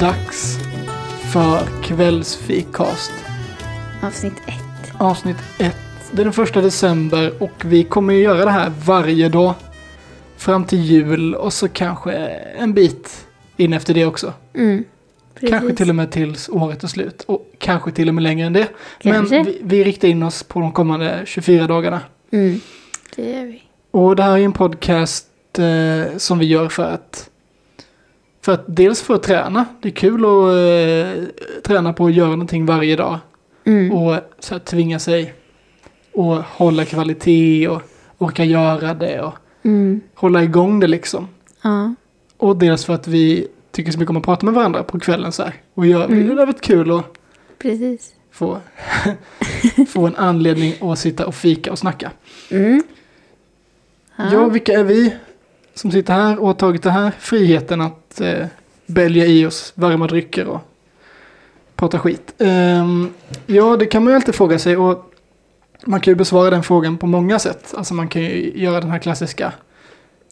dags för kvällsfikast. Avsnitt ett. Avsnitt 1. Det är den första december och vi kommer ju göra det här varje dag. Fram till jul och så kanske en bit in efter det också. Mm. Kanske till och med tills året är slut. Och kanske till och med längre än det. Kanske. Men vi, vi riktar in oss på de kommande 24 dagarna. Mm. Det gör vi. Och det här är en podcast eh, som vi gör för att för att dels för att träna. Det är kul att eh, träna på att göra någonting varje dag. Mm. Och så här, tvinga sig och hålla kvalitet och orka göra det och Mm. hålla igång det liksom. Ja. Och dels för att vi tycker så mycket om att prata med varandra på kvällen så här. Och gör, Mm. det har varit kul att Precis. få, få en anledning att sitta och fika och snacka. Mm. Ja, vilka är vi som sitter här och har tagit det här friheten att eh, bälja i oss varma drycker och prata skit? Ehm, ja, det kan man ju alltid fråga sig och man kan ju besvara den frågan på många sätt. Alltså man kan ju göra den här klassiska,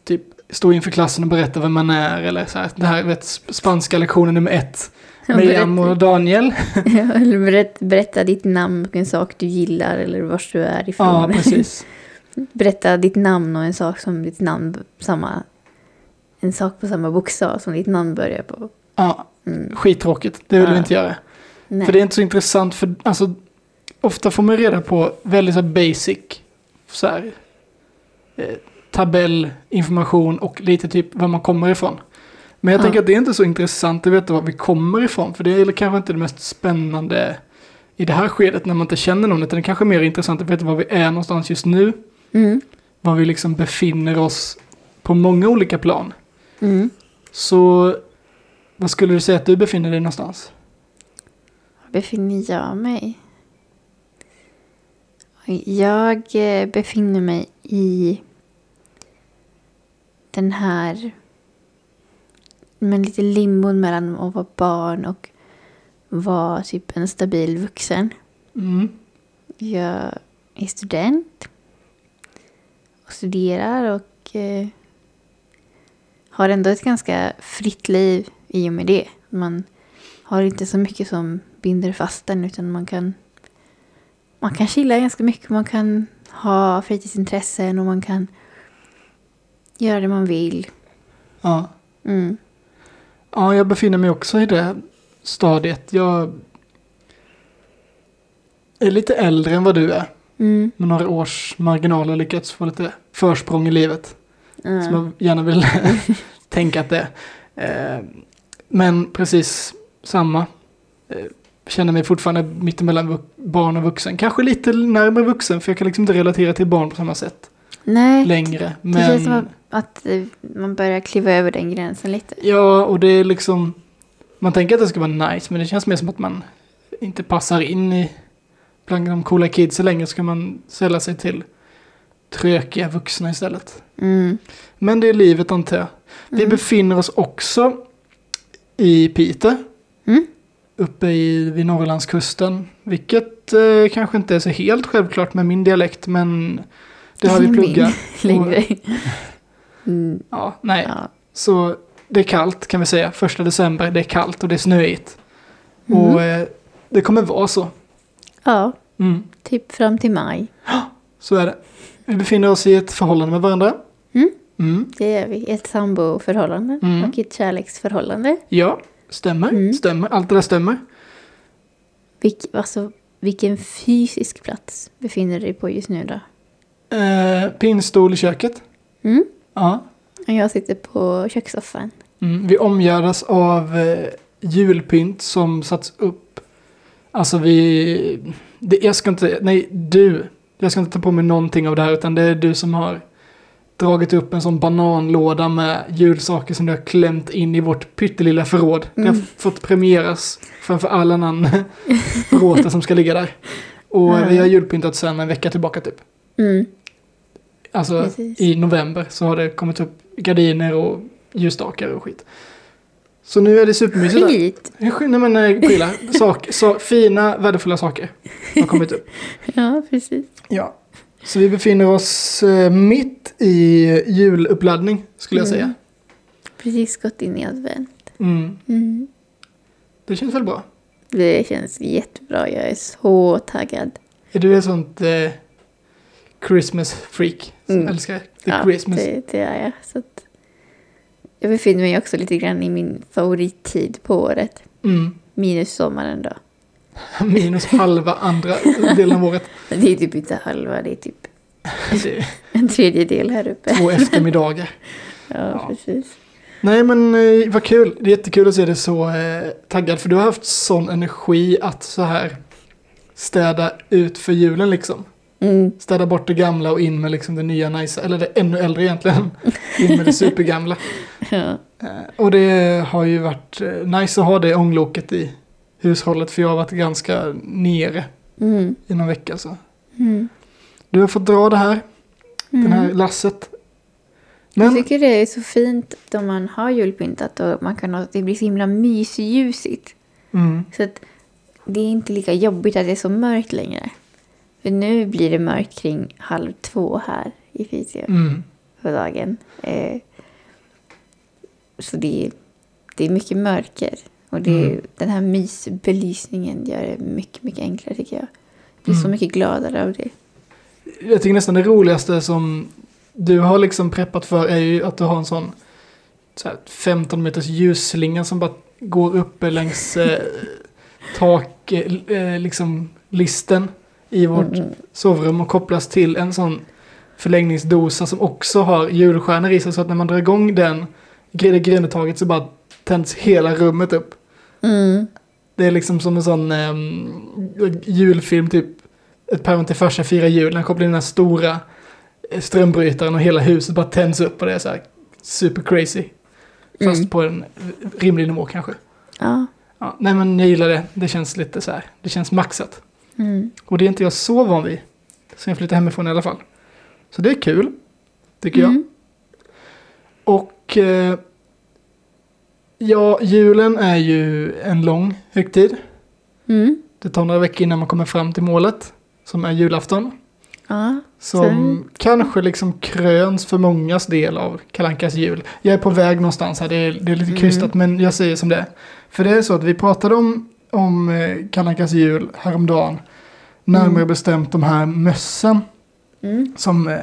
typ stå inför klassen och berätta vem man är eller så här, det här vet, spanska lektionen nummer ett. Miriam och Daniel. Ja, eller berätta, berätta ditt namn och en sak du gillar eller vart du är ifrån. Ja, precis. berätta ditt namn och en sak som ditt namn samma en sak på samma bokstav som ditt namn börjar på. Ja, Mm. skittråkigt. Det vill vi Ja. inte göra. Nej. För det är inte så intressant för alltså, ofta får man reda på väldigt så basic så här, eh, tabellinformation och lite typ var man kommer ifrån. Men jag Ja. tänker att det är inte så intressant att veta var vi kommer ifrån. För det är kanske inte det mest spännande i det här skedet när man inte känner någon. Utan det är kanske mer intressant att veta var vi är någonstans just nu. Mm. Var vi liksom befinner oss på många olika plan. Mm. Så vad skulle du säga att du befinner dig någonstans? Var befinner jag mig? Jag eh, befinner mig i den här men lite limbon mellan att vara barn och vara typ en stabil vuxen. Mm. Jag är student och studerar och eh, har ändå ett ganska fritt liv i och med det. Man har inte så mycket som binder fast en utan man kan man kan chilla ganska mycket. Man kan ha fritidsintressen och man kan göra det man vill. Ja. Mm. Ja, jag befinner mig också i det stadiet. Jag är lite äldre än vad du är. Mm. Med några års marginal har lyckats få lite försprång i livet. Som Ja. jag gärna vill tänka att det är. Eh, Men precis samma. Eh, Känner mig fortfarande mittemellan barn och vuxen. Kanske lite närmare vuxen för jag kan liksom inte relatera till barn på samma sätt Nej, längre. det känns som Men att, eh, man börjar kliva över den gränsen lite. ja, och det är liksom. Man tänker att det ska vara nice men det känns mer som att man inte passar in i bland de coola kidsen längre. Ska man sälla sig till trökiga vuxna istället. Mm. Men det är livet antar jag. Vi Mm. befinner oss också i Piteå. Mm. Uppe i, vid Norrlandskusten. Vilket eh, kanske inte är så helt självklart med min dialekt. Men det har vi pluggat. Mm. Ja, nej. Ja. Så det är kallt kan vi säga. Första december, det är kallt och det är snöigt. Mm. Och eh, det kommer vara så. ja, Mm, typ fram till maj. så är det. Vi befinner oss i ett förhållande med varandra. Mm. Mm, Det är vi. Ett samboförhållande Mm. och ett kärleksförhållande. ja, stämmer. Mm. Stämmer. Allt det där stämmer. Vilk, alltså, vilken fysisk plats befinner du dig på just nu då? Eh, pinnstol i köket. Mm. Ja. Och jag sitter på kökssoffan. Mm, vi omgärdas av eh, julpynt som satts upp. Alltså vi... Det, jag ska inte... Nej, du. Jag ska inte ta på mig någonting av det här utan det är du som har dragit upp en sån bananlåda med julsaker som du har klämt in i vårt pyttelilla förråd. Det har Mm. fått premieras framför alla annan bråte som ska ligga där. Och Ja. vi har julpyntat sedan en vecka tillbaka typ. Mm. Alltså Precis. i november så har det kommit upp gardiner och ljusstakar och skit. Så nu är det supermysigt. Skit! Nej men eh, prylar. Sak, så, fina, värdefulla saker har kommit upp. Ja, precis. Ja. Så vi befinner oss eh, mitt i juluppladdning skulle jag Mm. säga. Precis gått in i advent. Mm. Mm. Det känns väl bra? Det känns jättebra. Jag är så taggad. Är du ett sånt eh, Christmas freak som Mm. älskar the ja, Christmas? Det, det är jag. Så att jag befinner mig också lite grann i min favorittid på året. Mm. Minus sommaren då. Minus halva andra delen av året. Det är typ inte halva, det är typ Det är en tredjedel här uppe. två eftermiddagar. Ja, Ja. precis. Nej men eh, vad kul. Det är jättekul att se dig så eh, taggad. För du har haft sån energi att så här städa ut för julen liksom. Mm. Städa bort det gamla och in med liksom det nya nice. Eller det ännu äldre egentligen. In med det supergamla. Ja. Eh, och det har ju varit eh, nice att ha det ångloket i hushållet. För jag har varit ganska nere Mm. i någon vecka. Så. Mm. Du har fått dra det här. Mm. Den här lasset. Jag Men tycker det är så fint då man har julpyntat och man kan ha, det blir så himla mysljusigt. mm, Så att det är inte lika jobbigt att det är så mörkt längre. För nu blir det mörkt kring halv två här i Piteå mm, på dagen. Eh, så det är, det är mycket mörker. Och det är, Mm. den här mysbelysningen gör det mycket, mycket enklare tycker jag. Jag blir så Mm. mycket gladare av det. jag tycker nästan det roligaste som du har liksom preppat för är ju att du har en sån så här 15 meters ljusslinga som bara går uppe längs eh, tak, eh, liksom listen i vårt Mm. sovrum och kopplas till en sån förlängningsdosa som också har julstjärnor i sig så att när man drar igång den det grönetaget så bara tänds hela rummet upp. Mm. Det är liksom som en sån ehm, julfilm, typ ett päron till farsa firar jul. När kopplar in den här stora eh, strömbrytaren och hela huset bara tänds upp och det är så här super crazy. Fast Mm. på en rimlig nivå kanske. Ja. Ja, nej men jag gillar det. Det känns lite så här. Det känns maxat. Mm. Och det är inte jag så van vid. Sen jag flyttade hemifrån i alla fall. Så det är kul. Tycker jag. Mm. Och eh, ja, julen är ju en lång högtid. Mm. Det tar några veckor innan man kommer fram till målet. Som är julafton. Ja. Som kanske liksom kröns för mångas del av Kalankas jul. Jag är på väg någonstans här, det är, det är lite Mm. krystat men jag säger som det är. För det är så att vi pratade om, om eh, Kalankas jul häromdagen. Närmare Mm. bestämt de här mössen Mm. som eh,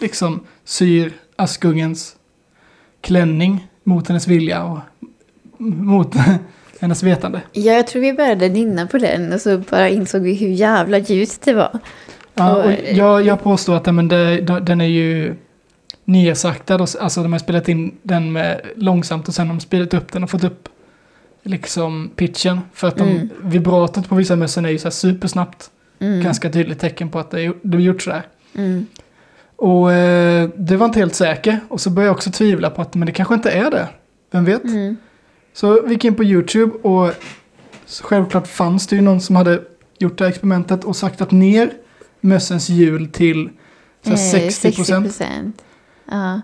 liksom syr Askungens klänning mot hennes vilja och mot hennes vetande. Ja, jag tror vi började nynna på den och så bara insåg vi hur jävla ljust det var. Ja, Och- och jag, jag påstår att men det, den är ju nersaktad. Och, alltså de har spelat in den med långsamt och sen har de spelat upp den och fått upp liksom pitchen. För att de, Mm. vibratot på vissa mössen är ju så här supersnabbt. Mm. Ganska tydligt tecken på att det är, det är gjort sådär. Mm. Och eh, det var inte helt säker. Och så började jag också tvivla på att men det kanske inte är det. Vem vet? Mm. Så vi gick in på YouTube och självklart fanns det ju någon som hade gjort det här experimentet och saktat ner mössens hjul till så här Eh, 60 procent. 60%. Ja.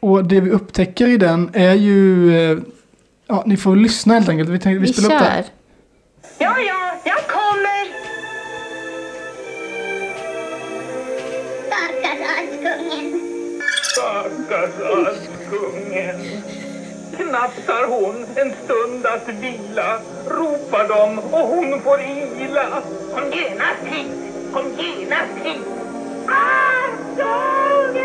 Och det vi upptäcker i den är ju... eh, Ja, ni får lyssna helt enkelt. Vi, tänkte, vi Vi spelar upp det. här. kör. Ja, ja, Stackars Askungen. Knapsar hon en stund att vila ropar de och hon får ila. Kom genast hit. Kom genast hit. Askungen!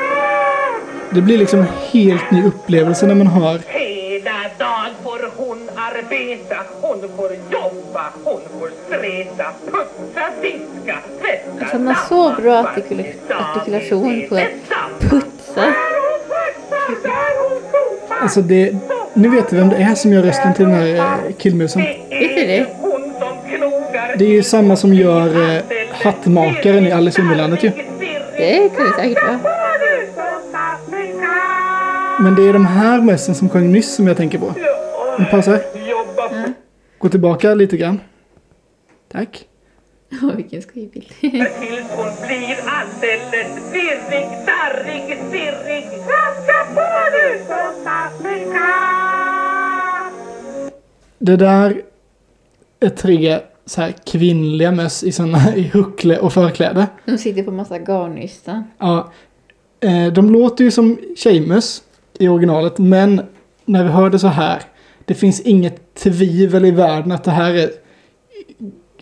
Det blir liksom en helt ny upplevelse när man hör... Hela dag får hon arbeta, hon får jobba, hon får streta, putsa, diska, tvätta, Alltså, han har så bra artikula- artikulation på putsa. Alltså det... Ni vet vem det är som gör rösten till den här eh, killmusen. Vet du det? Det är ju samma som gör eh, hattmakaren i Alice i Underlandet ju. Det kan det säkert vara. Men det är de här mössen som sjöng nyss som jag tänker på. En paus här. Jobba Gå tillbaka lite grann. Tack. Åh, vilken skojbild. tills hon blir alldeles virrig, darrig, stirrig. Traska på nu, Sydafrika! Det där är tre så här kvinnliga möss i såna i huckle och förkläde. De sitter på massa garnnystan. Ja, eh, de låter ju som tjejmöss i originalet, men när vi hör det så här, Det finns inget tvivel i världen att det här är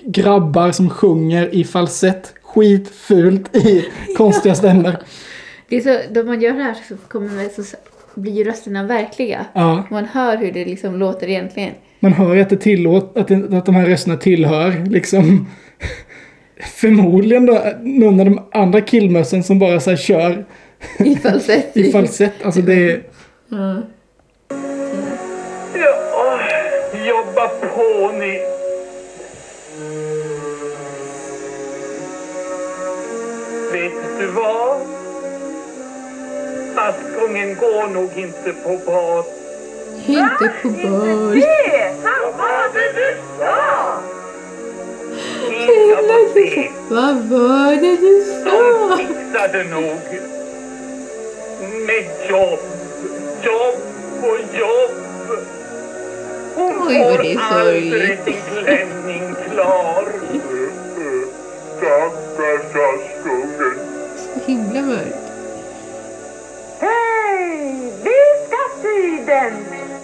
grabbar som sjunger i falsett. Skitfult i konstiga stämmor. Det är så, då man gör det här så, kommer, så blir ju rösterna verkliga. Ja, Man hör hur det liksom låter egentligen. man hör att det tillåt, att, det, att de här rösterna tillhör liksom förmodligen då någon av de andra killmössen som bara så här kör I falsett. i falsett. Alltså det är... Ja. Askungen går nog inte på bad. Inte på bal. Det! Vad var det du sa? Vad var det du De fixar det nog. Med jobb, jobb och jobb. Hon Oj, vad får det är aldrig sin klänning klar. Stackars Askungen. Så himla mörkt.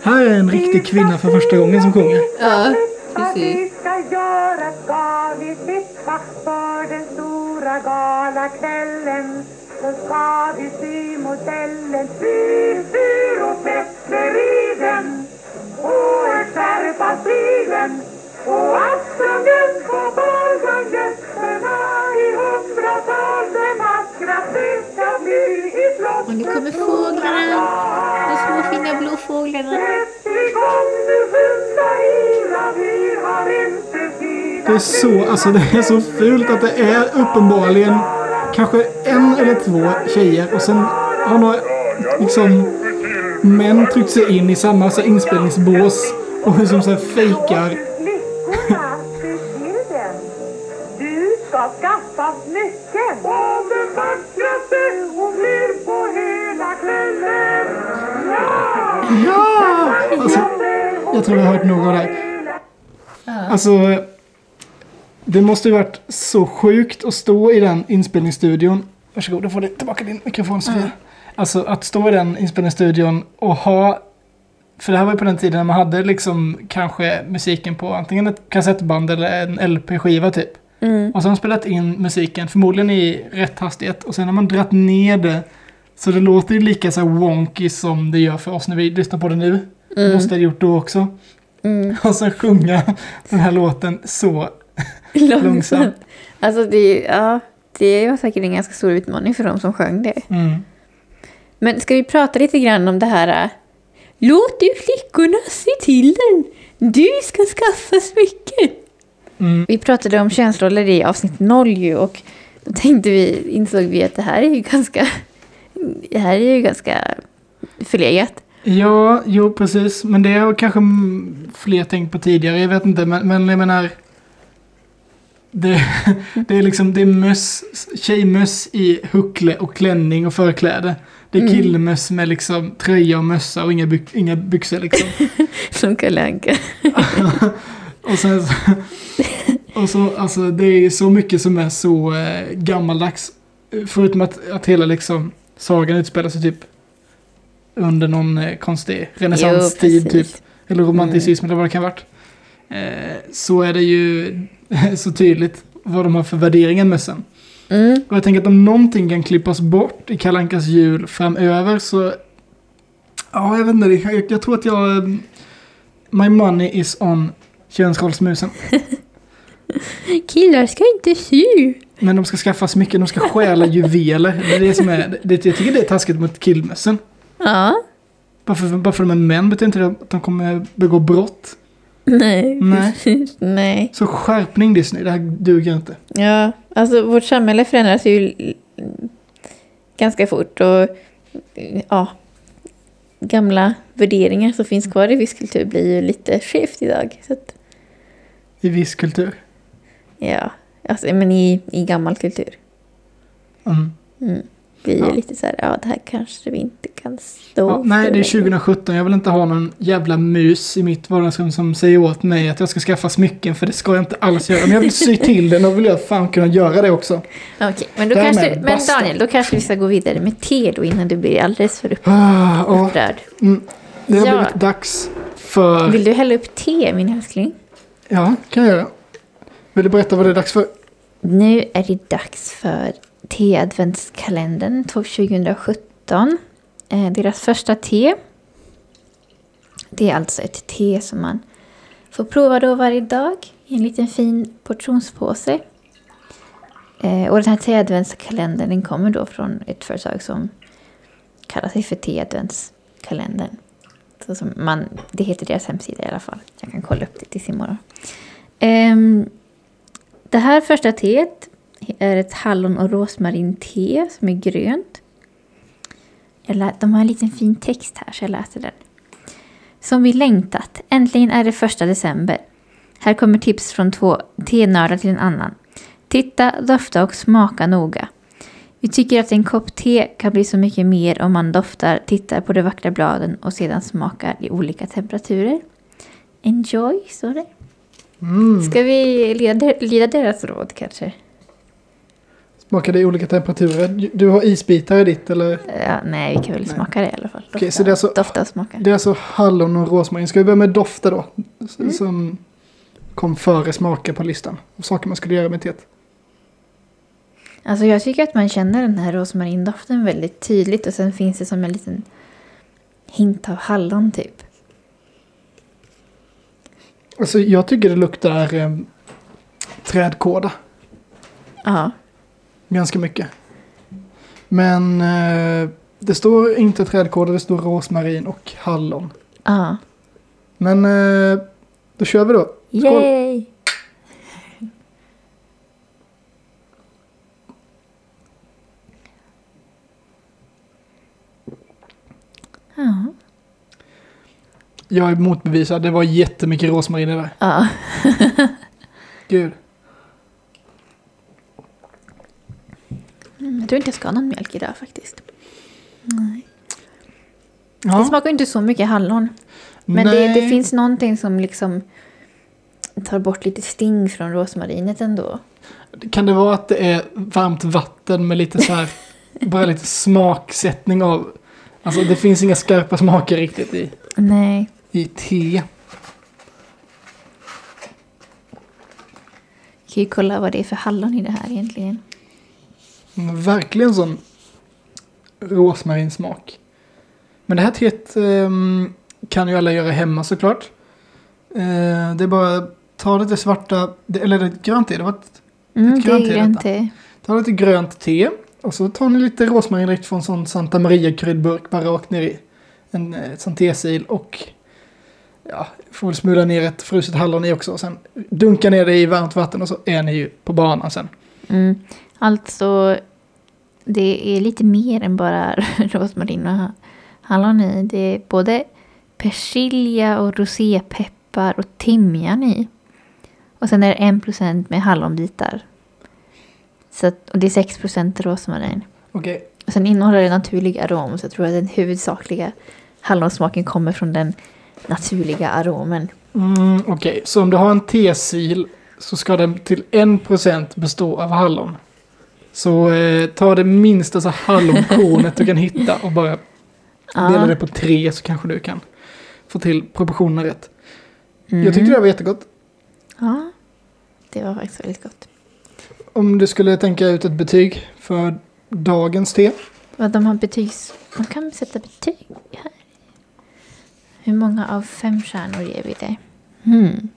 Här är en riktig kvinna för första gången som sjunger. Ja, Vad vi precis. ska göra? Ska vi sitta för den stora galakvällen? Så ska vi sy modellen. Sy, syr och en skärpa stigen och Askungen på barngangetterna och nu kommer fåglarna. De små fina blå fåglarna. Det är så, alltså det är så fult att det är uppenbarligen kanske en eller två tjejer och sen har några liksom män tryckt sig in i samma så här, inspelningsbås och liksom så här fejkar. Ja! Alltså, jag tror jag har hört nog av det här. Alltså, det måste ju varit så sjukt att stå i den inspelningsstudion. Varsågod, då får du tillbaka din mikrofon Sofia. Alltså att stå i den inspelningsstudion och ha... För det här var ju på den tiden när man hade liksom kanske musiken på antingen ett kassettband eller en LP-skiva typ. Och så har de spelat in musiken förmodligen i rätt hastighet och sen har man dratt ner det så det låter ju lika så wonky som det gör för oss när vi lyssnar på det nu. Det måste ha gjort då också. Och sen sjunga den här låten så långsamt. Alltså det, ja, det var säkert en ganska stor utmaning för de som sjöng det. Mm. Men ska vi prata lite grann om det här? äh, Låt du flickorna se till den. Du ska skaffa smycken. Mm. Vi pratade om könsroller i avsnitt 0 ju och då tänkte vi, insåg vi att det här är ju ganska, det här är ju ganska förlegat. Ja, jo precis. Men det har kanske mm, fler tänkt på tidigare. Jag vet inte. Men, men jag menar. Det, det är liksom det är möss, tjejmöss i huckle och klänning och förkläde. Det är killmöss med liksom tröja och mössa och inga, byx, inga byxor liksom. Som Kalle. Och sen så, och så, alltså det är så mycket som är så eh, gammaldags. Förutom att, att hela liksom sagan utspelar sig typ under någon eh, konstig renässanstid typ. Eller romanticism eller vad det kan ha varit. Eh, så är det ju så tydligt vad de har för värderingar med sen. Mm. Och jag tänker att om någonting kan klippas bort i Kalankas jul framöver så... Ja, jag vet inte. Jag, jag tror att jag... eh, My money is on könsrollsmusen. Killar ska inte sy. Men de ska skaffa smycken, de ska stjäla juveler. Det är det som är... Det, jag tycker det är taskigt mot killmössen. Ja. Bara för, bara för de är män betyder inte det att de kommer begå brott. Nej, Nej. precis. Nej. Så skärpning Disney, det här duger inte. Ja, alltså vårt samhälle förändras ju ganska fort och ja, gamla värderingar som finns kvar i viss kultur blir ju lite skevt idag. Att, I viss kultur. Ja, alltså, men i, i gammal kultur Mm. blir ju Ja. lite så här, ja det här kanske vi inte kan stå Ja, nej, för det är längre. 2017. Jag vill inte ha någon jävla mus i mitt vardagsrum som säger åt mig att jag ska skaffa smycken, för det ska jag inte alls göra. Men jag vill sy till den och vill jag fan kunna göra det också. Okej, men, då Därmed, kanske, men. Daniel, då kanske vi ska gå vidare med te då innan du blir alldeles för upp- Ah, upprörd. Mm. Det har Ja. blivit dags för... Vill du hälla upp te, min älskling? Ja, kan jag göra. Vill du berätta vad det är dags för? Nu är det dags för te-adventskalendern 2017. Eh, deras första te. Det är alltså ett te som man får prova då varje dag i en liten fin portionspåse. Eh, och den här te-adventskalendern kommer då från ett företag som kallar sig för te-adventskalendern. Så som man, det heter deras hemsida i alla fall. Jag kan kolla upp det tills imorgon. Um, ehm, det här första teet är ett hallon och rosmarin-te som är grönt. Lä- de har en liten fin text här så jag läser den. Som vi längtat. Äntligen är det första december. Här kommer tips från två tenördar till en annan. Titta, dofta och smaka noga. Vi tycker att en kopp te kan bli så mycket mer om man doftar, tittar på de vackra bladen och sedan smakar i olika temperaturer. Enjoy, står det. Mm. Ska vi leda, leda deras råd kanske? Smakar det i olika temperaturer? Du har isbitar i ditt eller? Ja, nej, vi kan väl Nej. smaka det i alla fall. Dofta, Okej, så det är alltså- dofta och smaka. Det är alltså hallon och rosmarin. Ska vi börja med dofta då? Mm. Som kom före smaker på listan. Och saker man skulle göra med teet. Alltså jag tycker att man känner den här rosmarindoften väldigt tydligt och sen finns det som en liten hint av hallon typ. Alltså jag tycker det luktar eh, trädkåda. Ja. Ganska mycket. Men eh, det står inte trädkåda, det står rosmarin och hallon. Ja. Men eh, då kör vi då. Skål! Yay! Ja. Jag är motbevisad, det var jättemycket rosmarin i det där. Ja. Gud. Mm, Jag tror inte jag ska ha någon mjölk idag faktiskt. Nej. Det Ja, smakar inte så mycket hallon. Men det, det finns någonting som liksom tar bort lite sting från rosmarinet ändå. Kan det vara att det är varmt vatten med lite så här, bara lite smaksättning av, alltså det finns inga skarpa smaker riktigt i, Nej. I te. Kan ju kolla vad det är för hallon i det här egentligen. Men Verkligen sån rosmarinsmak. Men det här teet ehm, kan ju alla göra hemma såklart. Eh, det är bara ta lite svarta, eller det är grönt te, det var ett, Mm, Ett det är grönt grönt te. ta lite grönt te. Och så tar ni lite rosmarin direkt från sån Santa Maria kryddburk bara rakt ner i en eh, sån tesil och ja, får väl smula ner ett fruset hallon i också. Och sen dunka ner det i varmt vatten och så är ni ju på banan sen. Mm. Alltså, det är lite mer än bara rosmarin och hallon i. Det är både persilja och rosépeppar och timjan i. Och sen är det 1% med hallonbitar. Så att, och det är 6% rosmarin. Okej, Och sen innehåller det naturlig arom så jag tror att den huvudsakliga hallonsmaken kommer från den naturliga aromen. Mm, Okej, så om du har en tesil så ska den till 1% bestå av hallon. Så eh, ta det minsta så hallonkornet du kan hitta och bara dela det på tre så kanske du kan få till proportionerna rätt. Mm. Jag tyckte det var jättegott. Ja, det var faktiskt väldigt gott. Om du skulle tänka ut ett betyg för dagens te. Vad de har betygs... Man kan sätta betyg här. Hur många av fem stjärnor ger vi det? Hmm.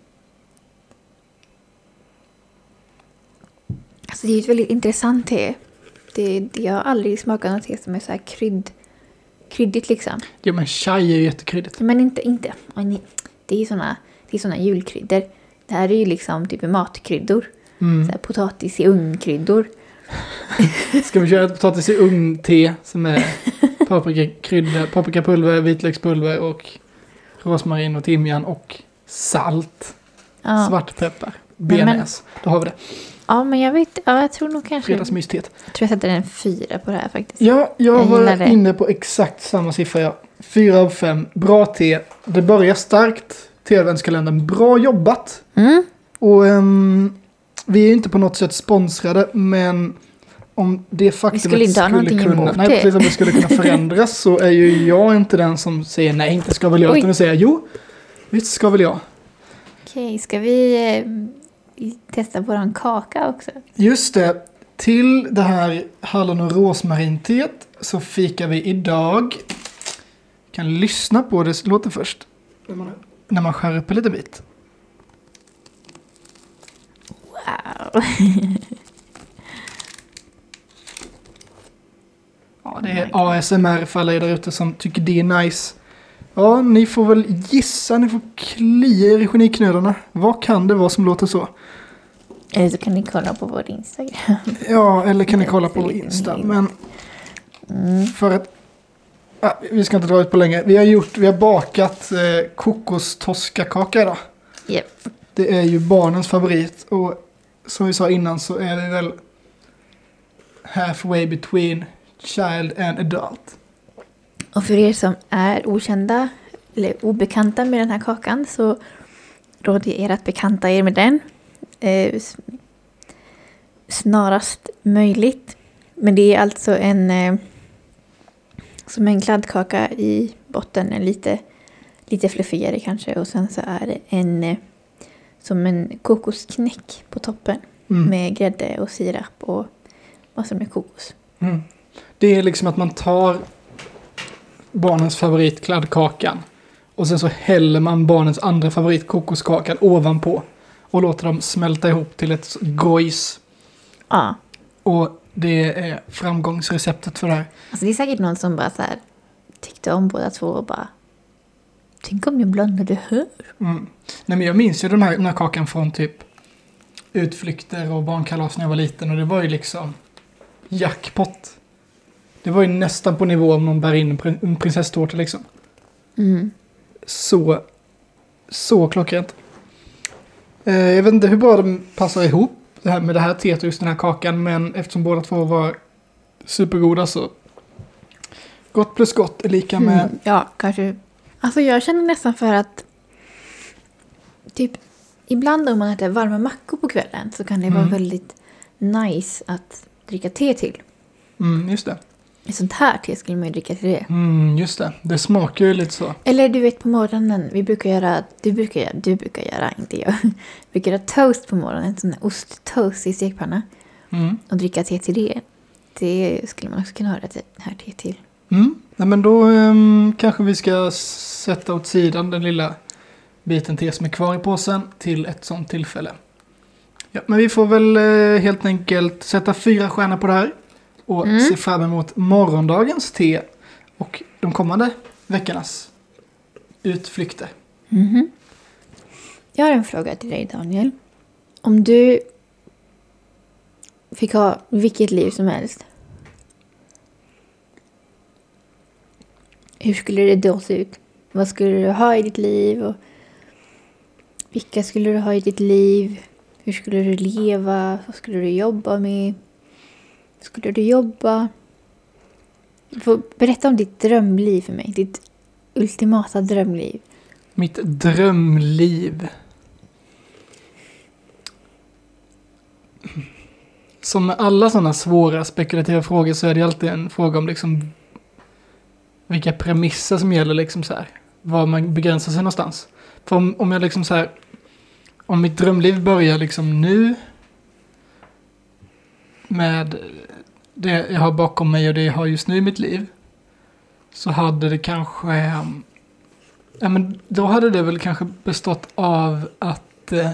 Alltså det är ett väldigt intressant te. Det, det, jag har aldrig smakat något te som är så här krydd, kryddigt liksom. Ja men chai är ju jättekryddigt. Men inte, inte. Det är ju såna, det är såna julkryddor. Det här är ju liksom typ matkryddor. Så Mm. här potatis i ugnkryddor. Ska vi köra ett potatis i ugn-te som är paprikakrydda, paprikapulver, vitlökspulver och rosmarin och timjan och salt. Ja. Svartpeppar. Bearnaise. Då har vi det. ja, men jag vet. Ja, jag tror nog kanske... Fredagsmysteet. Jag tror jag sätter en fyra på det här faktiskt. Ja, jag, Jag var inne på exakt samma siffra. Ja. Fyra av fem. Bra te. Det börjar starkt. Te-adventskalendern. Bra jobbat. Mm. Och ehm, vi är ju inte på något sätt sponsrade, men om det faktumet skulle inte ha någonting kunna, nej, det. precis, om det skulle kunna förändras så är ju jag inte den som säger nej, inte ska väl jag, Oj. utan jag säger jo, Visst ska väl jag. Okej, ska vi eh, testa våran kaka också? Just det. Till det här hallon och rosmarinteet så fikar vi idag. Kan lyssna på det låter först. När man, när man skär upp en liten bit. Wow! Ja, det är ASMR för alla er där ute som tycker det är nice. Ja, ni får väl gissa, ni får klia er i geniknölarna. Vad kan det vara som låter så? Eller så kan ni kolla på vår Instagram. Ja, eller kan ni kolla på lite Insta. Men Mm. för att... Ja, vi ska inte dra ut på länge. Vi har, gjort, vi har bakat eh, kokostoskakaka idag. Japp. Det är ju barnens favorit. Och som vi sa innan så är det väl halfway between child and adult. Och för er som är okända eller obekanta med den här kakan så råder jag er att bekanta er med den eh, snarast möjligt. Men det är alltså en eh, som en kladdkaka i botten, en lite, lite fluffigare kanske och sen så är det en eh, som en kokosknäck på toppen Mm. med grädde och sirap och massor med kokos. Mm. Det är liksom att man tar barnens favorit kladdkakan och sen så häller man barnens andra favorit kokoskakan ovanpå och låter dem smälta ihop till ett gojs. Ja, Och det är framgångsreceptet för det här. Alltså det är säkert någon som bara så här tyckte om båda två och bara Tänk om jag blandade hör. Mm. Nej, men jag minns ju den här, den här kakan från typ utflykter och barnkalas när jag var liten och det var ju liksom jackpot. Det var ju nästan på nivå om någon bär in en prin- en prinsesstårta liksom. Mm. Så, så klockrent. Eh, jag vet inte hur bra de passar ihop det här med det här teet och just den här kakan men eftersom båda två var supergoda så gott plus gott är lika med Mm, ja, kanske. Alltså jag känner nästan för att typ ibland om man äter varma mackor på kvällen så kan det vara Mm. väldigt nice att dricka te till. mm, just det. Sånt här te skulle man ju dricka till det. Mm, just det. Det smakar ju lite så. Eller du vet på morgonen, vi brukar göra, du brukar göra, du brukar göra, inte jag. Vi brukar göra toast på morgonen, sån där osttoast i stekpanna. Mm. Och dricka te till det. Det skulle man också kunna ha det här te till. Mm. Nej, men då ehm, kanske vi ska sätta åt sidan den lilla biten te som är kvar i påsen till ett sånt tillfälle. Ja, men vi får väl eh, helt enkelt sätta fyra stjärnor på det här och Mm. se fram emot morgondagens te och de kommande veckornas utflykter. Mhm. Jag har en fråga till dig Daniel. Om du fick ha vilket liv som helst. Hur skulle det då se ut? Vad skulle du ha i ditt liv? Och vilka skulle du ha i ditt liv? Hur skulle du leva? Vad skulle du jobba med? Skulle du jobba? Du får berätta om ditt drömliv för mig. Ditt ultimata drömliv. Mitt drömliv. Som med alla sådana svåra spekulativa frågor så är det alltid en fråga om liksom vilka premisser som gäller liksom så här. Var man begränsar sig någonstans. För om, om jag liksom så här. Om mitt drömliv börjar liksom nu. Med det jag har bakom mig och det jag har just nu i mitt liv. Så hade det kanske um, Ja, men då hade det väl kanske bestått av att eh,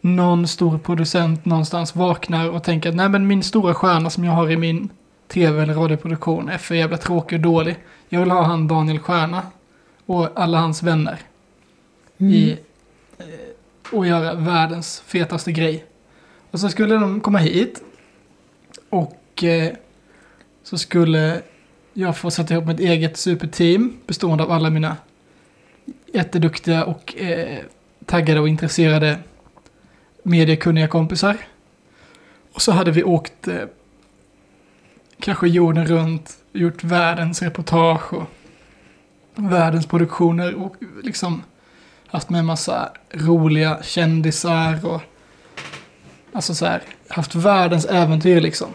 någon stor producent någonstans vaknar och tänker att nej men min stora stjärna som jag har i min tv eller radioproduktion är för jävla tråkig och dålig. Jag vill ha han Daniel Stjärna och alla hans vänner i eh, och göra världens fetaste grej. Och så skulle de komma hit och eh, så skulle jag få sätta ihop mitt eget superteam bestående av alla mina jätteduktiga och eh, taggade och intresserade mediekunniga kompisar. Och så hade vi åkt eh, kanske jorden runt, gjort världens reportage och världens produktioner och liksom haft med en massa roliga kändisar och alltså så här, haft världens äventyr liksom.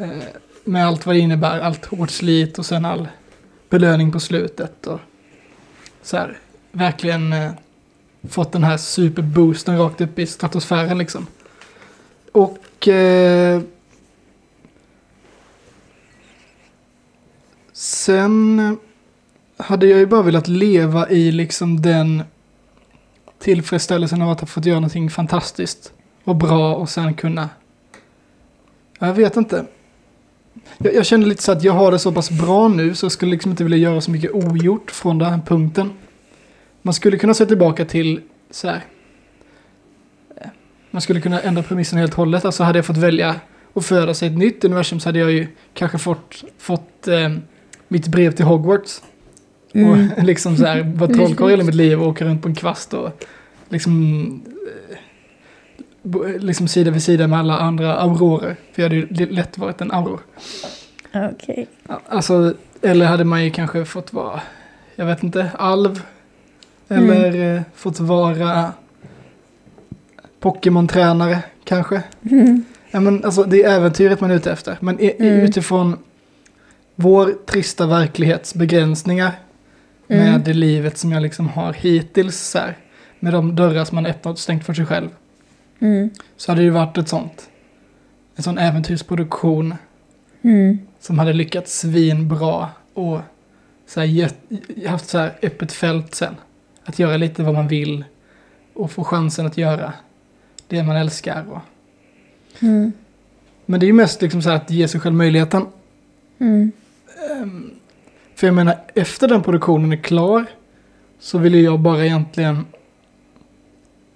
Eh, med allt vad det innebär, allt hårt slit och sen all belöning på slutet och så här, verkligen eh, fått den här superboosten rakt upp i stratosfären liksom. Och eh, sen hade jag ju bara velat leva i liksom den tillfredsställelsen av att ha fått göra någonting fantastiskt och bra och sen kunna... Jag vet inte. Jag, jag känner lite så att jag har det så pass bra nu så jag skulle liksom inte vilja göra så mycket ogjort från den här punkten. Man skulle kunna se tillbaka till så här. Man skulle kunna ändra premissen helt och hållet. Alltså hade jag fått välja att föda sig ett nytt universum så hade jag ju kanske fått, fått eh, mitt brev till Hogwarts. Och liksom så här vara trollkarl hela mitt liv och åka runt på en kvast och liksom eh, liksom sida vid sida med alla andra aurorer. För jag hade ju lätt varit en auror. Okej. Ja, Alltså, eller hade man ju kanske fått vara, jag vet inte, alv. Eller eh, fått vara Pokémon-tränare kanske. Ja, men alltså, det är äventyret man är ute efter. Men i, Mm. utifrån vår trista verklighets begränsningar Mm. med det livet som jag liksom har hittills så här, med de dörrar som man öppnat och stängt för sig själv. Mm. Så hade det varit ett sånt, en sån äventyrsproduktion Mm. som hade lyckats svinbra och så här, haft så här öppet fält sen. Att göra lite vad man vill och få chansen att göra det man älskar. Och. Mm. Men det är ju mest liksom så här att ge sig själv möjligheten. Mm. Ehm, För jag menar, efter den produktionen är klar så vill jag bara egentligen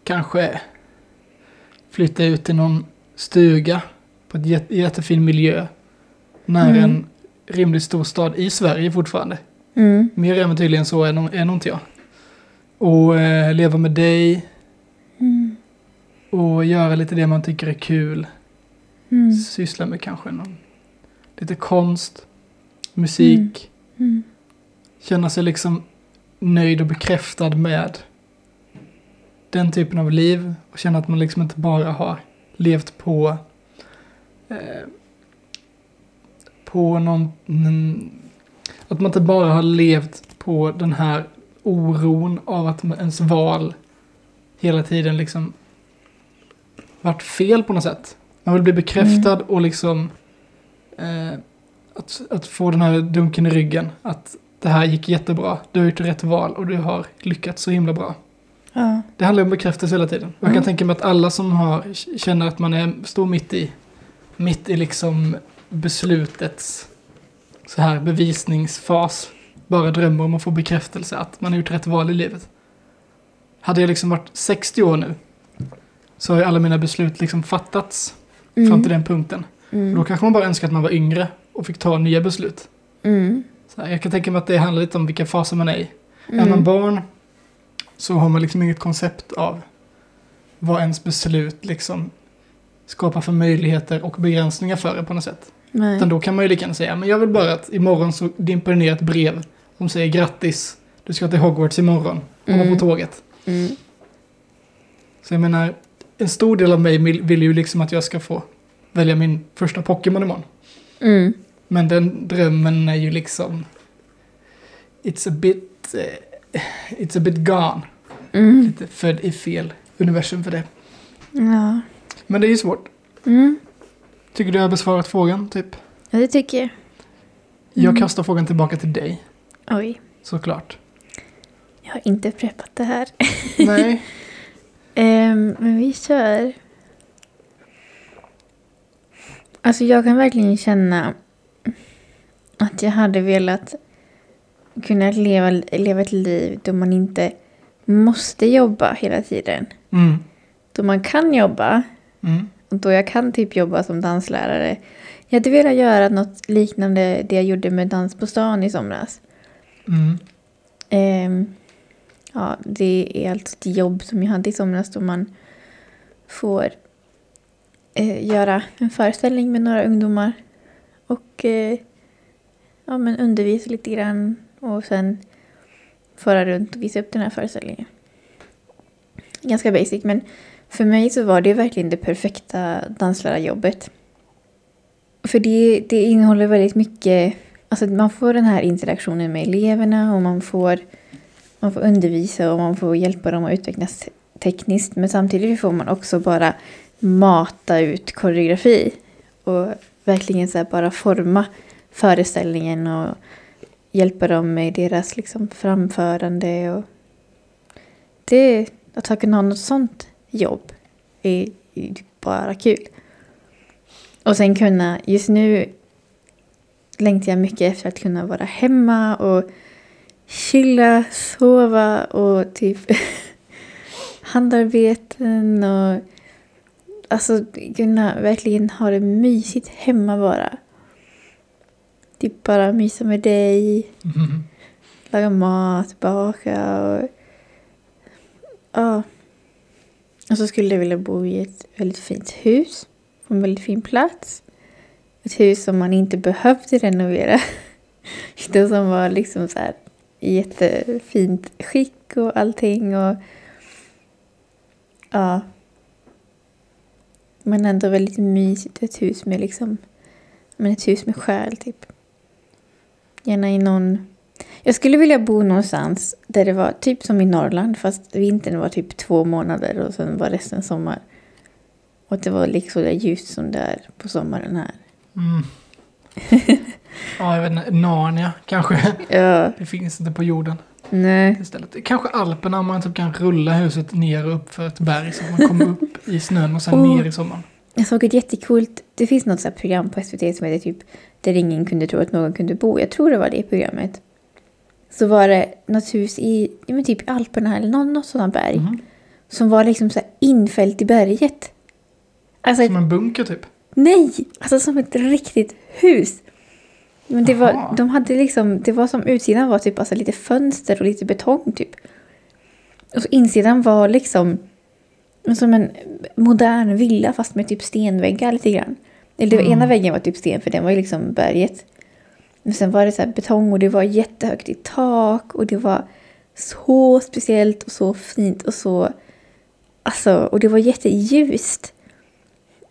kanske flytta ut till någon stuga på ett jätte, jättefin miljö. Nära Mm. en rimligt stor stad i Sverige fortfarande. Mm. Mer äventyrlig än så är är nog inte jag. Och eh, leva med dig Mm. och göra lite det man tycker är kul. Mm. Syssla med kanske någon, lite konst, musik. Mm. Känna sig liksom nöjd och bekräftad med den typen av liv. Och känna att man liksom inte bara har levt på eh, på någon... mm, Att man inte bara har levt på den här oron av att ens val hela tiden liksom varit fel på något sätt. Man vill bli bekräftad och liksom eh, att, att få den här dunken i ryggen. Att det här gick jättebra. Du har gjort rätt val och du har lyckats så himla bra. Ja. Det handlar om bekräftelse hela tiden. Jag kan Mm. tänka mig att alla som har, känner att man är, står mitt i, mitt i liksom beslutets så här bevisningsfas. Bara drömmer om att få bekräftelse att man har gjort rätt val i livet. Hade jag liksom varit 60 år nu så har ju alla mina beslut liksom fattats Mm. fram till den punkten. Mm. Då kanske man bara önskar att man var yngre och fick ta nya beslut. Mm. Så här, jag kan tänka mig att det handlar lite om vilka faser man är i. Är Mm. man barn så har man liksom inget koncept av vad ens beslut liksom skapar för möjligheter och begränsningar för en på något sätt. Nej. Utan då kan man ju lika gärna säga, men jag vill bara att imorgon så dimper det ner ett brev som säger grattis, du ska till Hogwarts imorgon, hoppa Mm. på tåget. Mm. Så jag menar, en stor del av mig vill, vill ju liksom att jag ska få välja min första Pokémon imorgon. Mm. Men den drömmen är ju liksom, it's a bit, eh, it's a bit gone. Mm. Lite född i fel universum för det. Ja. Men det är ju svårt. Mm. Tycker du jag har besvarat frågan, typ? ja, det tycker jag. Jag Mm. kastar frågan tillbaka till dig, Oj, såklart. jag har inte preppat det här. Nej. Ehm, men vi kör. Alltså jag kan verkligen känna att jag hade velat kunna leva, leva ett liv då man inte måste jobba hela tiden. Mm. Då man kan jobba Mm. och då jag kan typ jobba som danslärare. Jag hade velat göra något liknande det jag gjorde med Dans på stan i somras. Mm. Ehm, ja, det är alltså ett jobb som jag hade i somras då man får eh, göra en föreställning med några ungdomar och eh, ja, men undervisa lite grann och sen föra runt och visa upp den här föreställningen. Ganska basic, men för mig så var det verkligen det perfekta danslärarjobbet. För det, det innehåller väldigt mycket, alltså man får den här interaktionen med eleverna och man får, man får undervisa och man får hjälpa dem att utvecklas tekniskt. Men samtidigt får man också bara mata ut koreografi. Och verkligen så här bara forma föreställningen och hjälpa dem med deras liksom framförande. Och det, att kunna ha något sånt jobb är är bara kul. Och sen kunna, just nu längtar jag mycket efter att kunna vara hemma och chilla, sova och typ handarbeten och alltså kunna verkligen ha det mysigt hemma bara. Typ bara mysa med dig, Mm. laga mat, baka och ja. Och så skulle jag vilja bo i ett väldigt fint hus på en väldigt fin plats. Ett hus som man inte behövde renovera. Utan som var liksom så här i jättefint skick och allting. Och, ja. Men ändå väldigt mysigt. Ett hus med liksom, men ett hus med själ typ. Gärna i någon... Jag skulle vilja bo någonstans där det var typ som i Norrland fast vintern var typ två månader och sen var resten sommar. Och att det var liksom där ljust som det är på sommaren här. Mm. ja, jag vet inte. Narnia kanske. Ja, Det finns inte på jorden nej. istället. Kanske Alperna om man typ kan rulla huset ner och upp för ett berg så man kommer upp i snön och sen Oh. ner i sommaren. Jag såg ett jättekult, det finns något så här program på SVT som heter typ Där ingen kunde tro att någon kunde bo. Jag tror det var det programmet. Så var det något hus i, ja, men typ Alperna eller någon, något sådant berg. Mhm. Som var liksom så här infällt i berget. Alltså Som en bunker typ. Nej! Alltså som ett riktigt hus. Men det var, de hade liksom, det var som utsidan var typ alltså lite fönster och lite betong typ. Och så insidan var liksom som en modern villa fast med typ stenväggar lite grann. Eller Mm. ena väggen var typ sten för den var ju liksom berget. Men sen var det så här betong och det var jättehögt i tak och det var så speciellt och så fint och så... Alltså, och det var jätteljust.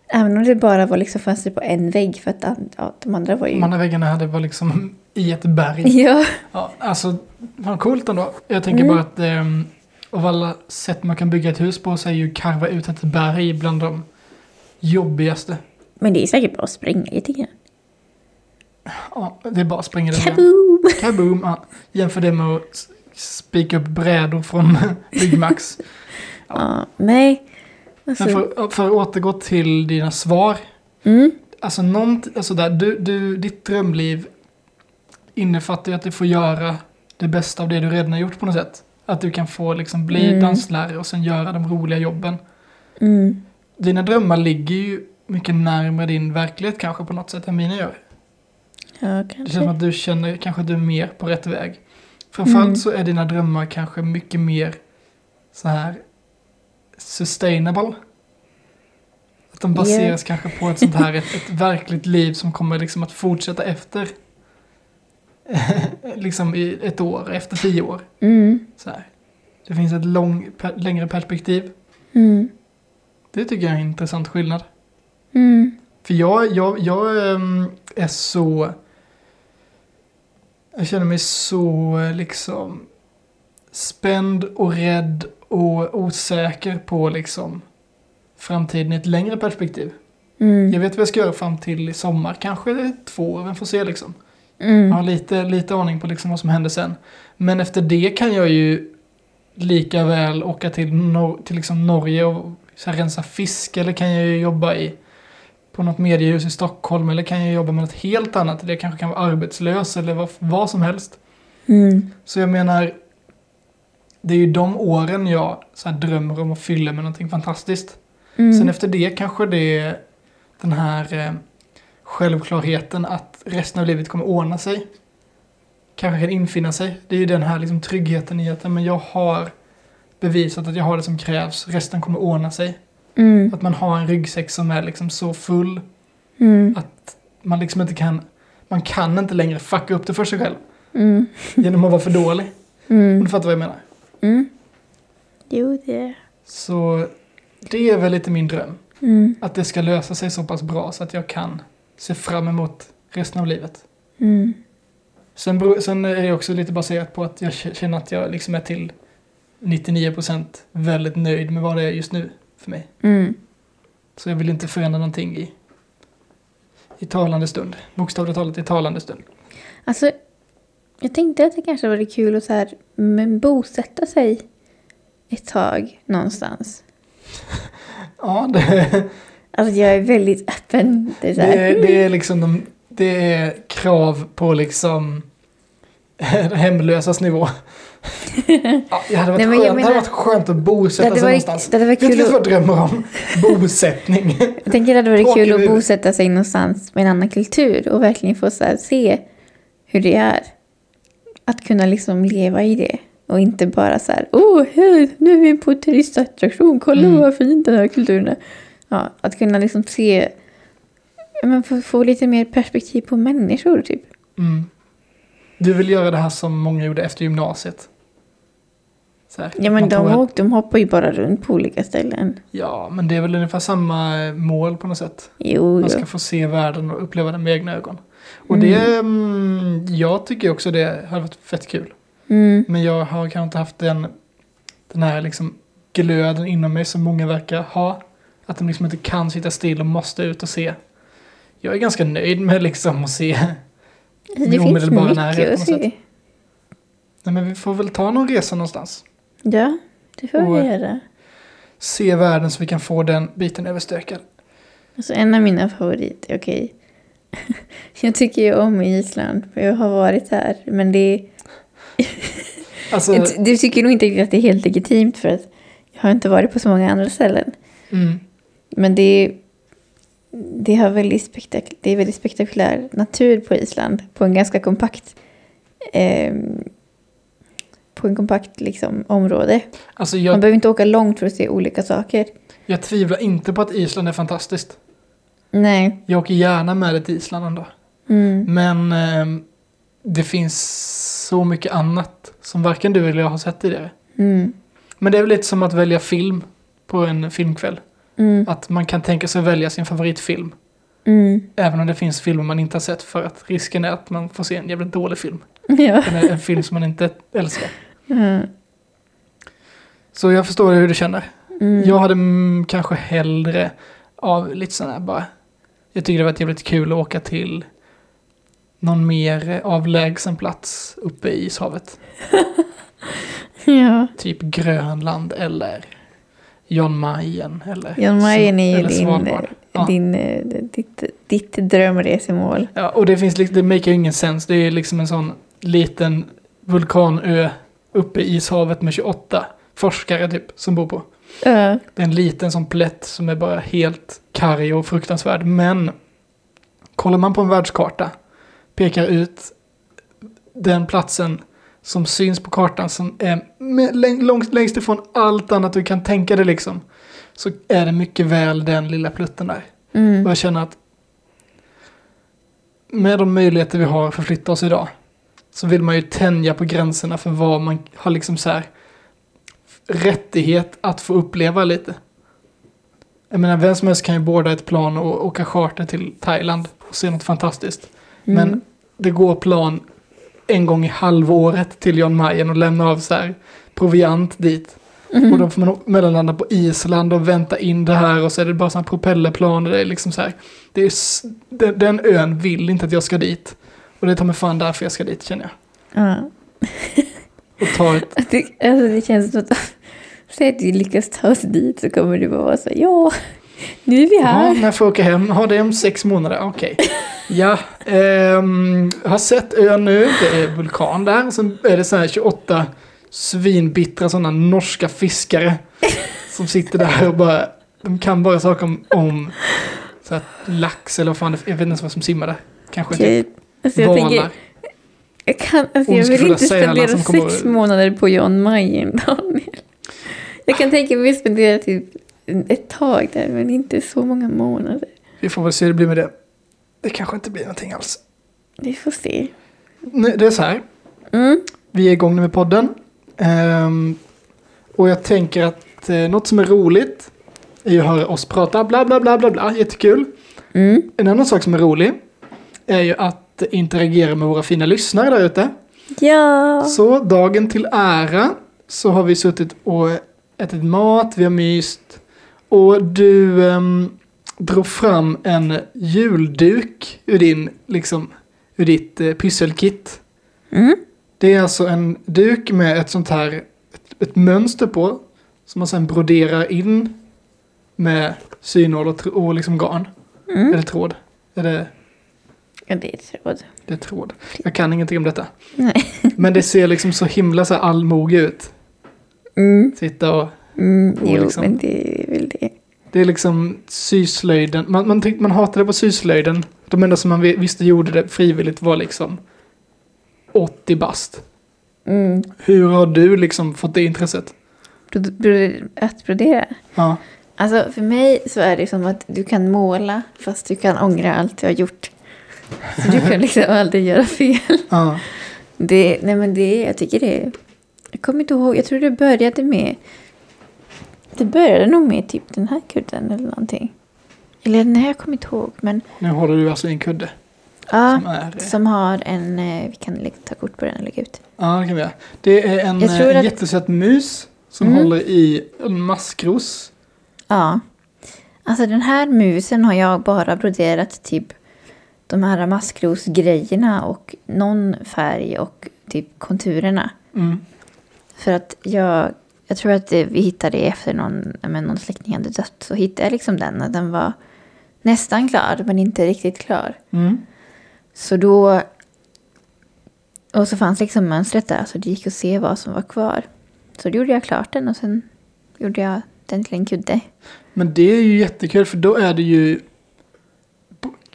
Även om det bara var liksom fönster på en vägg för att ja, de andra var ju... De andra väggarna hade var liksom i ett berg. Ja. Ja, alltså, vad coolt ändå. Jag tänker Mm. bara att um, av alla sätt man kan bygga ett hus på så är ju karva ut ett berg bland de jobbigaste. Men det är säkert bara att spränga lite grann. Ja, det är bara att springa där. Kaboom! Kaboom! Ja. Jämför det med att spika upp brädor från Byggmax. Ja, nej. Alltså, Men för, för att återgå till dina svar. mm, Alltså, alltså där, du, du, ditt drömliv innefattar ju att du får göra det bästa av det du redan har gjort på något sätt. Att du kan få liksom bli Mm. danslärare och sen göra de roliga jobben. mm, Dina drömmar ligger ju mycket närmare din verklighet kanske på något sätt än mina gör. ja, Det känns som kanske. att du känner kanske att du är mer på rätt väg. Framförallt Mm. så är dina drömmar kanske mycket mer så här sustainable. Att de baseras kanske på ett sånt här, ett, ett verkligt liv som kommer liksom att fortsätta efter liksom i ett år, efter tio år. Mm, Så här. Det finns ett lång, per, längre perspektiv. mm, Det tycker jag är en intressant skillnad. mm, För jag, jag, jag ehm, är så... Jag känner mig så liksom spänd och rädd och osäker på liksom framtiden i ett längre perspektiv. mm, Jag vet vad jag ska göra fram till i sommar, kanske två år, vem får se liksom. Jag mm, har lite, lite aning på liksom vad som händer sen. Men efter det kan jag ju lika väl åka till, Nor- till liksom Norge och så här, rensa fisk. Eller kan jag ju jobba i, på något mediehus i Stockholm. Eller kan jag jobba med något helt annat. Det kanske kan vara arbetslös eller vad, vad som helst. mm, Så jag menar, det är ju de åren jag så här, drömmer om att fylla med någonting fantastiskt. mm. Sen efter det kanske det är den här eh, självklarheten att resten av livet kommer ordna sig. Kanske kan infinna sig. Det är ju den här liksom, tryggheten i att men jag har bevisat att jag har det som krävs. Resten kommer ordna sig. Mm, Att man har en ryggsäck som är liksom så full mm, att man liksom inte kan man kan inte längre fucka upp det för sig själv mm, genom att vara för dålig. Om mm, du fattar vad jag menar. mm. Jo, det... Så det är väl lite min dröm. Mm, Att det ska lösa sig så pass bra så att jag kan se fram emot resten av livet. mm. Sen, sen är det också lite baserat på att jag känner att jag liksom är till 99% väldigt nöjd med vad det är just nu för mig. Mm. Så jag vill inte förändra någonting i, i talande stund. Bokstavligt talat i talande stund. Alltså, jag tänkte att det kanske vore kul att så här, men bosätta sig ett tag någonstans. Ja, det, Alltså jag är väldigt öppen. Det är så det, det är liksom de, det är krav på liksom hemlösas nivå. Ja, det hade varit, Nej, men skönt. det hade menar- varit skönt att bosätta Det hade sig varit- någonstans. det hade varit Vet kul vad jag drömmer om? Bosättning. Jag tänker att det vore Tråkig kul att bosätta sig någonstans med en annan kultur och verkligen få så se hur det är. Att kunna liksom leva i det och inte bara så här, åh, här, nu är vi på turistattraktion, kolla Mm. vad fint den här kulturen är. Ja, att kunna liksom se, men få, få lite mer perspektiv på människor typ. Mm. Du vill göra det här som många gjorde efter gymnasiet. Så här, Ja, men de, tar- åk, de hoppar ju bara runt på olika ställen. Ja, men det är väl ungefär samma mål på något sätt. Jo, Man jo. ska få se världen och uppleva den med egna ögon. Och Mm. det, mm, jag tycker också det hade varit fett kul. Mm, Men jag har kanske inte haft den, den här liksom glöden inom mig som många verkar ha. Att de liksom inte kan sitta still och måste ut och se. Jag är ganska nöjd med liksom att se. det min finns omedelbara närhet mycket på att något se. Nej men vi får väl ta någon resa någonstans. Ja, det får Och- vi göra. Se världen så vi kan få den biten överstökad. Alltså en av mina favoriter, okej. jag tycker ju om Island, för jag har varit här. Men det Alltså, du tycker nog inte riktigt att det är helt legitimt för att jag har inte varit på så många andra ställen. mm, Men det är, det, har väldigt spektak- det är väldigt spektakulär natur på Island. På en ganska kompakt ehm, på en kompakt liksom, område. alltså Man jag, behöver inte åka långt för att se olika saker. jag tvivlar inte på att Island är fantastiskt. Nej. Jag åker gärna med dig till Island ändå. Mm. Men ehm, det finns så mycket annat som varken du eller jag har sett tidigare. Mm. Men det är väl lite som att välja film på en filmkväll. Mm. Att man kan tänka sig välja sin favoritfilm. Mm. Även om det finns filmer man inte har sett för att risken är att man får se en jävligt dålig film. Ja. Eller en film som man inte älskar. Mm. Så jag förstår hur du känner. Mm. Jag hade mm, kanske hellre av lite sådana här bara. Jag tycker det var jävligt kul att åka till någon mer avlägsen plats uppe i ishavet. Ja. Typ Grönland eller Jan Mayen eller, Jan Mayen är ju din. Ja. din, eh, ditt, ditt drömresemål. Ja, och det finns liksom, det make ju ingen sens. Det är liksom en sån liten vulkanö uppe i ishavet med 28 forskare typ som bor på. Ja. Det är en liten sån plätt som är bara helt karg och fruktansvärd. Men kollar man på en världskarta, pekar ut den platsen som syns på kartan som är långt, längst ifrån allt annat du kan tänka dig liksom. Så är det mycket väl den lilla plutten där. Och Mm. jag känner att med de möjligheter vi har att förflytta oss idag så vill man ju tänja på gränserna för vad man har liksom så här rättighet att få uppleva lite. Jag menar, vem som helst kan ju båda ett plan och åka charter till Thailand och se något fantastiskt. Mm. Men det går plan en gång i halvåret till Jan Mayen och lämna av så här proviant dit. Mm. Och då får man mellanlanda på Island och vänta in det här och så är det bara sådana propellerplan och det är liksom så här. Det är, den, den ön vill inte att jag ska dit. Och det tar mig fan därför jag ska dit känner jag. Ja. Och ta ett, Det, alltså det känns som att säg att du lyckas ta oss dit så kommer du bara vara så här, ja, nu är vi ja, här. när jag får åka hem, ha det om sex månader, okej. Ja, ehm, har sett ön nu, det är vulkan där. Och sen är det så här 28 svinbittra sådana norska fiskare. Som sitter där och bara, de kan bara saker om, om så här, lax eller vad fan jag vet inte ens vad som simmar där. Kanske Okej, typ alltså jag, tänker, valar. jag, kan, alltså jag vill inte spendera sex månader på Jan Mayen, Daniel. Jag kan tänka mig att spendera typ ett tag där, men inte så många månader. Vi får väl se hur det blir med det. Det kanske inte blir någonting alls. Vi får se. Nej, det är så här. Mm. Vi är igång nu med podden. Ehm, och jag tänker att eh, något som är roligt är ju att höra oss prata bla bla bla bla bla. Jättekul. Mm. En annan sak som är rolig är ju att interagera med våra fina lyssnare där ute. Ja! Så dagen till ära så har vi suttit och ätit mat, vi har myst. Och du um, drog fram en julduk ur din, liksom, ur ditt uh, pysselkit. Mm. Det är alltså en duk med ett sånt här, ett, ett mönster på. Som man sen broderar in med synål och, och liksom garn. Mm. Eller tråd. Är det, Ja, det är tråd. det är tråd. Jag kan ingenting om detta. Nej. Men det ser liksom så himla så allmoge ut. Mm. Sitta och... Mm. Jo, liksom- men det är väl det. Det är liksom syslöjden. Man, man, tyckte, man hatade på syslöjden. De enda som man vi- visste gjorde det frivilligt var liksom 80 bast. Mm. Hur har du liksom fått det intresset? Att brodera? Ja. Alltså för mig så är det som att du kan måla fast du kan ångra allt du har gjort. Så du kan liksom aldrig göra fel. ja. Det, nej men det, jag tycker det, jag kommer inte ihåg, jag tror det började med, det började nog med typ den här kudden eller någonting. Eller nej, jag kommer inte ihåg, men Nu håller du alltså i en kudde. ja, Som är, som har en, eh, vi kan ta kort på den och lägga ut. Ja, det kan vi göra. Det är en, eh, att- jättesöt mus som Mm. håller i en maskros. Ja, alltså den här musen har jag bara broderat typ de här maskrosgrejerna och någon färg och typ konturerna. Mm. För att jag, jag tror att det, vi hittade det efter någon, men någon släkting hade dött. Så hittade jag liksom den och den var nästan klar men inte riktigt klar. Mm. Så då... Och så fanns liksom mönstret där så det gick att se vad som var kvar. Så då gjorde jag klart den och sen gjorde jag den till en kudde. Men det är ju jättekul för då är det ju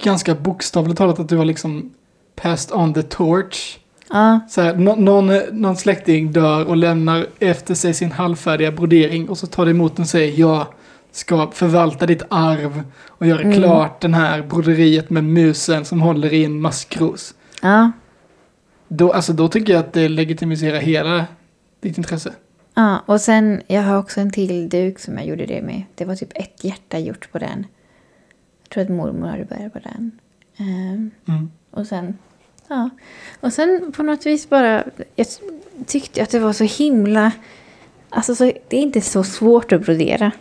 ganska bokstavligt talat att du har liksom passed on the torch. Ja, Så här, nå- någon, någon släkting dör och lämnar efter sig sin halvfärdiga brodering och så tar du emot och säger jag ska förvalta ditt arv och göra Mm. klart den här broderiet med musen som håller i en maskros. ja, Då, alltså, då tycker jag att det legitimiserar hela ditt intresse. ja. Och sen, jag har också en till duk som jag gjorde det med. Det var typ ett hjärta gjort på den. Jag tror att mormor hade börjat på den. Ehm, Mm. Och sen, ja. Och sen på något vis bara, jag tyckte att det var så himla, alltså så, det är inte så svårt att brodera.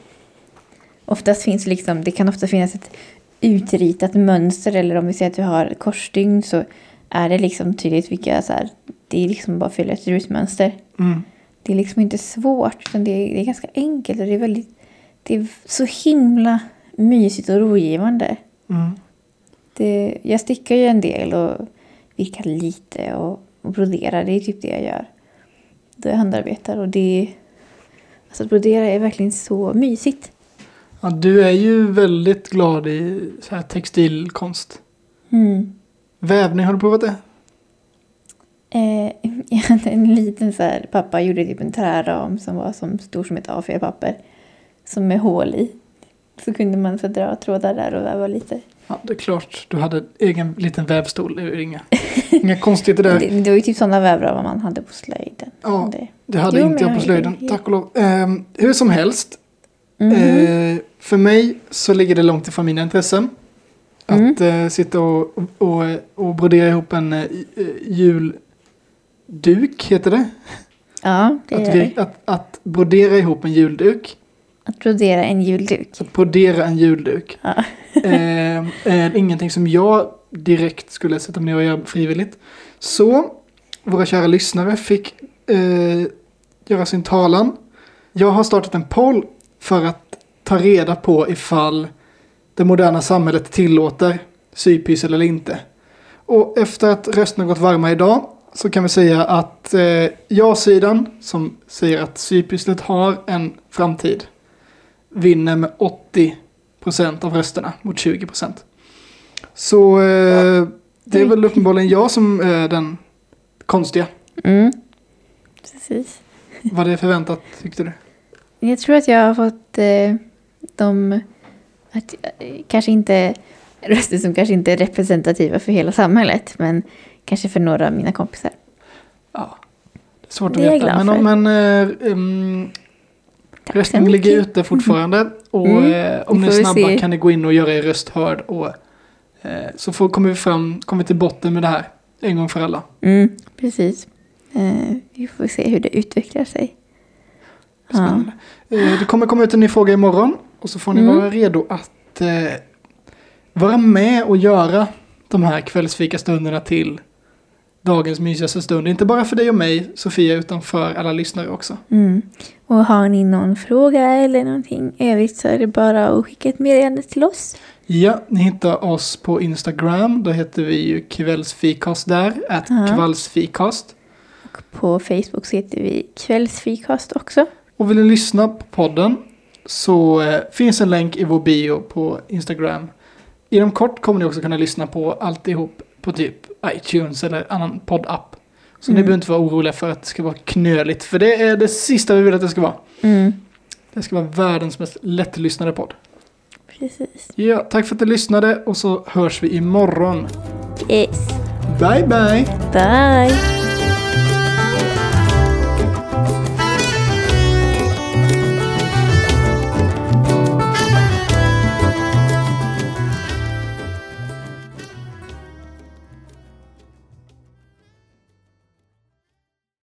Oftast finns liksom, det kan ofta finnas ett utritat mönster eller om vi säger att du har korsstygn så är det liksom tydligt vilka så här, det är liksom bara att fylla ett rutmönster. Mm. Det är liksom inte svårt utan det är, det är ganska enkelt och det är väldigt, det är så himla mysigt och rogivande. Mm. Det, jag stickar ju en del och virkar lite och, och broderar. Det är typ det jag gör. Då jag handarbetar och det... Alltså att brodera är verkligen så mysigt. Ja, du är ju väldigt glad i så här textilkonst. Mm. Vävning, har du provat det? Eh, jag hade en liten så här, pappa gjorde typ en träram som var som stor som ett A4-papper. Som med hål i. Så kunde man så dra trådar där och väva lite. Ja, det är klart. Du hade egen liten vävstol. Det är inga, inga konstigheter där. Det, det var ju typ sådana vävravar man hade på slöjden. Ja. Det. Det hade Jo, inte jag på slöjden, tack och lov. Ehm, hur som helst, Mhm. eh, för mig så ligger det långt ifrån mina intressen. Mm. Att eh, sitta och, och, och brodera ihop en eh, julduk, heter det? ja, det Att, vi, det. att, att brodera ihop en julduk. Att brodera en julduk. Att brodera en julduk. Ja. eh, är ingenting som jag direkt skulle sätta mig ner och göra frivilligt. Så våra kära lyssnare fick eh, göra sin talan. Jag har startat en poll för att ta reda på ifall det moderna samhället tillåter sypyssel eller inte. Och efter att rösterna gått varma idag så kan vi säga att eh, ja-sidan som säger att sypysslet har en framtid vinner med 80% av rösterna mot 20%. Så eh, det är väl uppenbarligen jag som är den konstiga. Mm. Precis. Var det förväntat tyckte du? Jag tror att jag har fått eh, de, att, eh, kanske inte röster som kanske inte är representativa för hela samhället, men kanske för några av mina kompisar. Ja. Det är svårt att Det veta. Men, om- men eh, um, röstningen ligger ute fortfarande. Och Mm. eh, om ni är snabba se. kan ni gå in och göra er röst hörd och Eh, så får, kommer vi fram, kommer vi till botten med det här en gång för alla. Mm, precis. Eh, vi får se hur det utvecklar sig. Ja. Spännande. Eh, det kommer komma ut en ny fråga imorgon. Och så får ni Mm. vara redo att eh, vara med och göra de här kvällsfikastunderna till dagens mysigaste stund. Inte bara för dig och mig, Sofia, utan för alla lyssnare också. Mm. Och har ni någon fråga eller någonting övrigt så är det bara att skicka ett meddelande till oss. Ja, ni hittar oss på Instagram. Då heter vi ju kvällsfikast där. Att Ja. kvällsfikast. Och på Facebook så heter vi Kvällsfikast också. Och vill ni lyssna på podden så eh, finns en länk i vår bio på Instagram. Inom kort kommer ni också kunna lyssna på alltihop på typ iTunes eller annan poddapp. Så ni Mm. behöver inte vara oroliga för att det ska vara knöligt. För det är det sista vi vill att det ska vara. Mm. Det ska vara världens mest lättlyssnade podd. Precis. Ja, tack för att ni lyssnade och så hörs vi imorgon. Yes. Bye bye! Bye!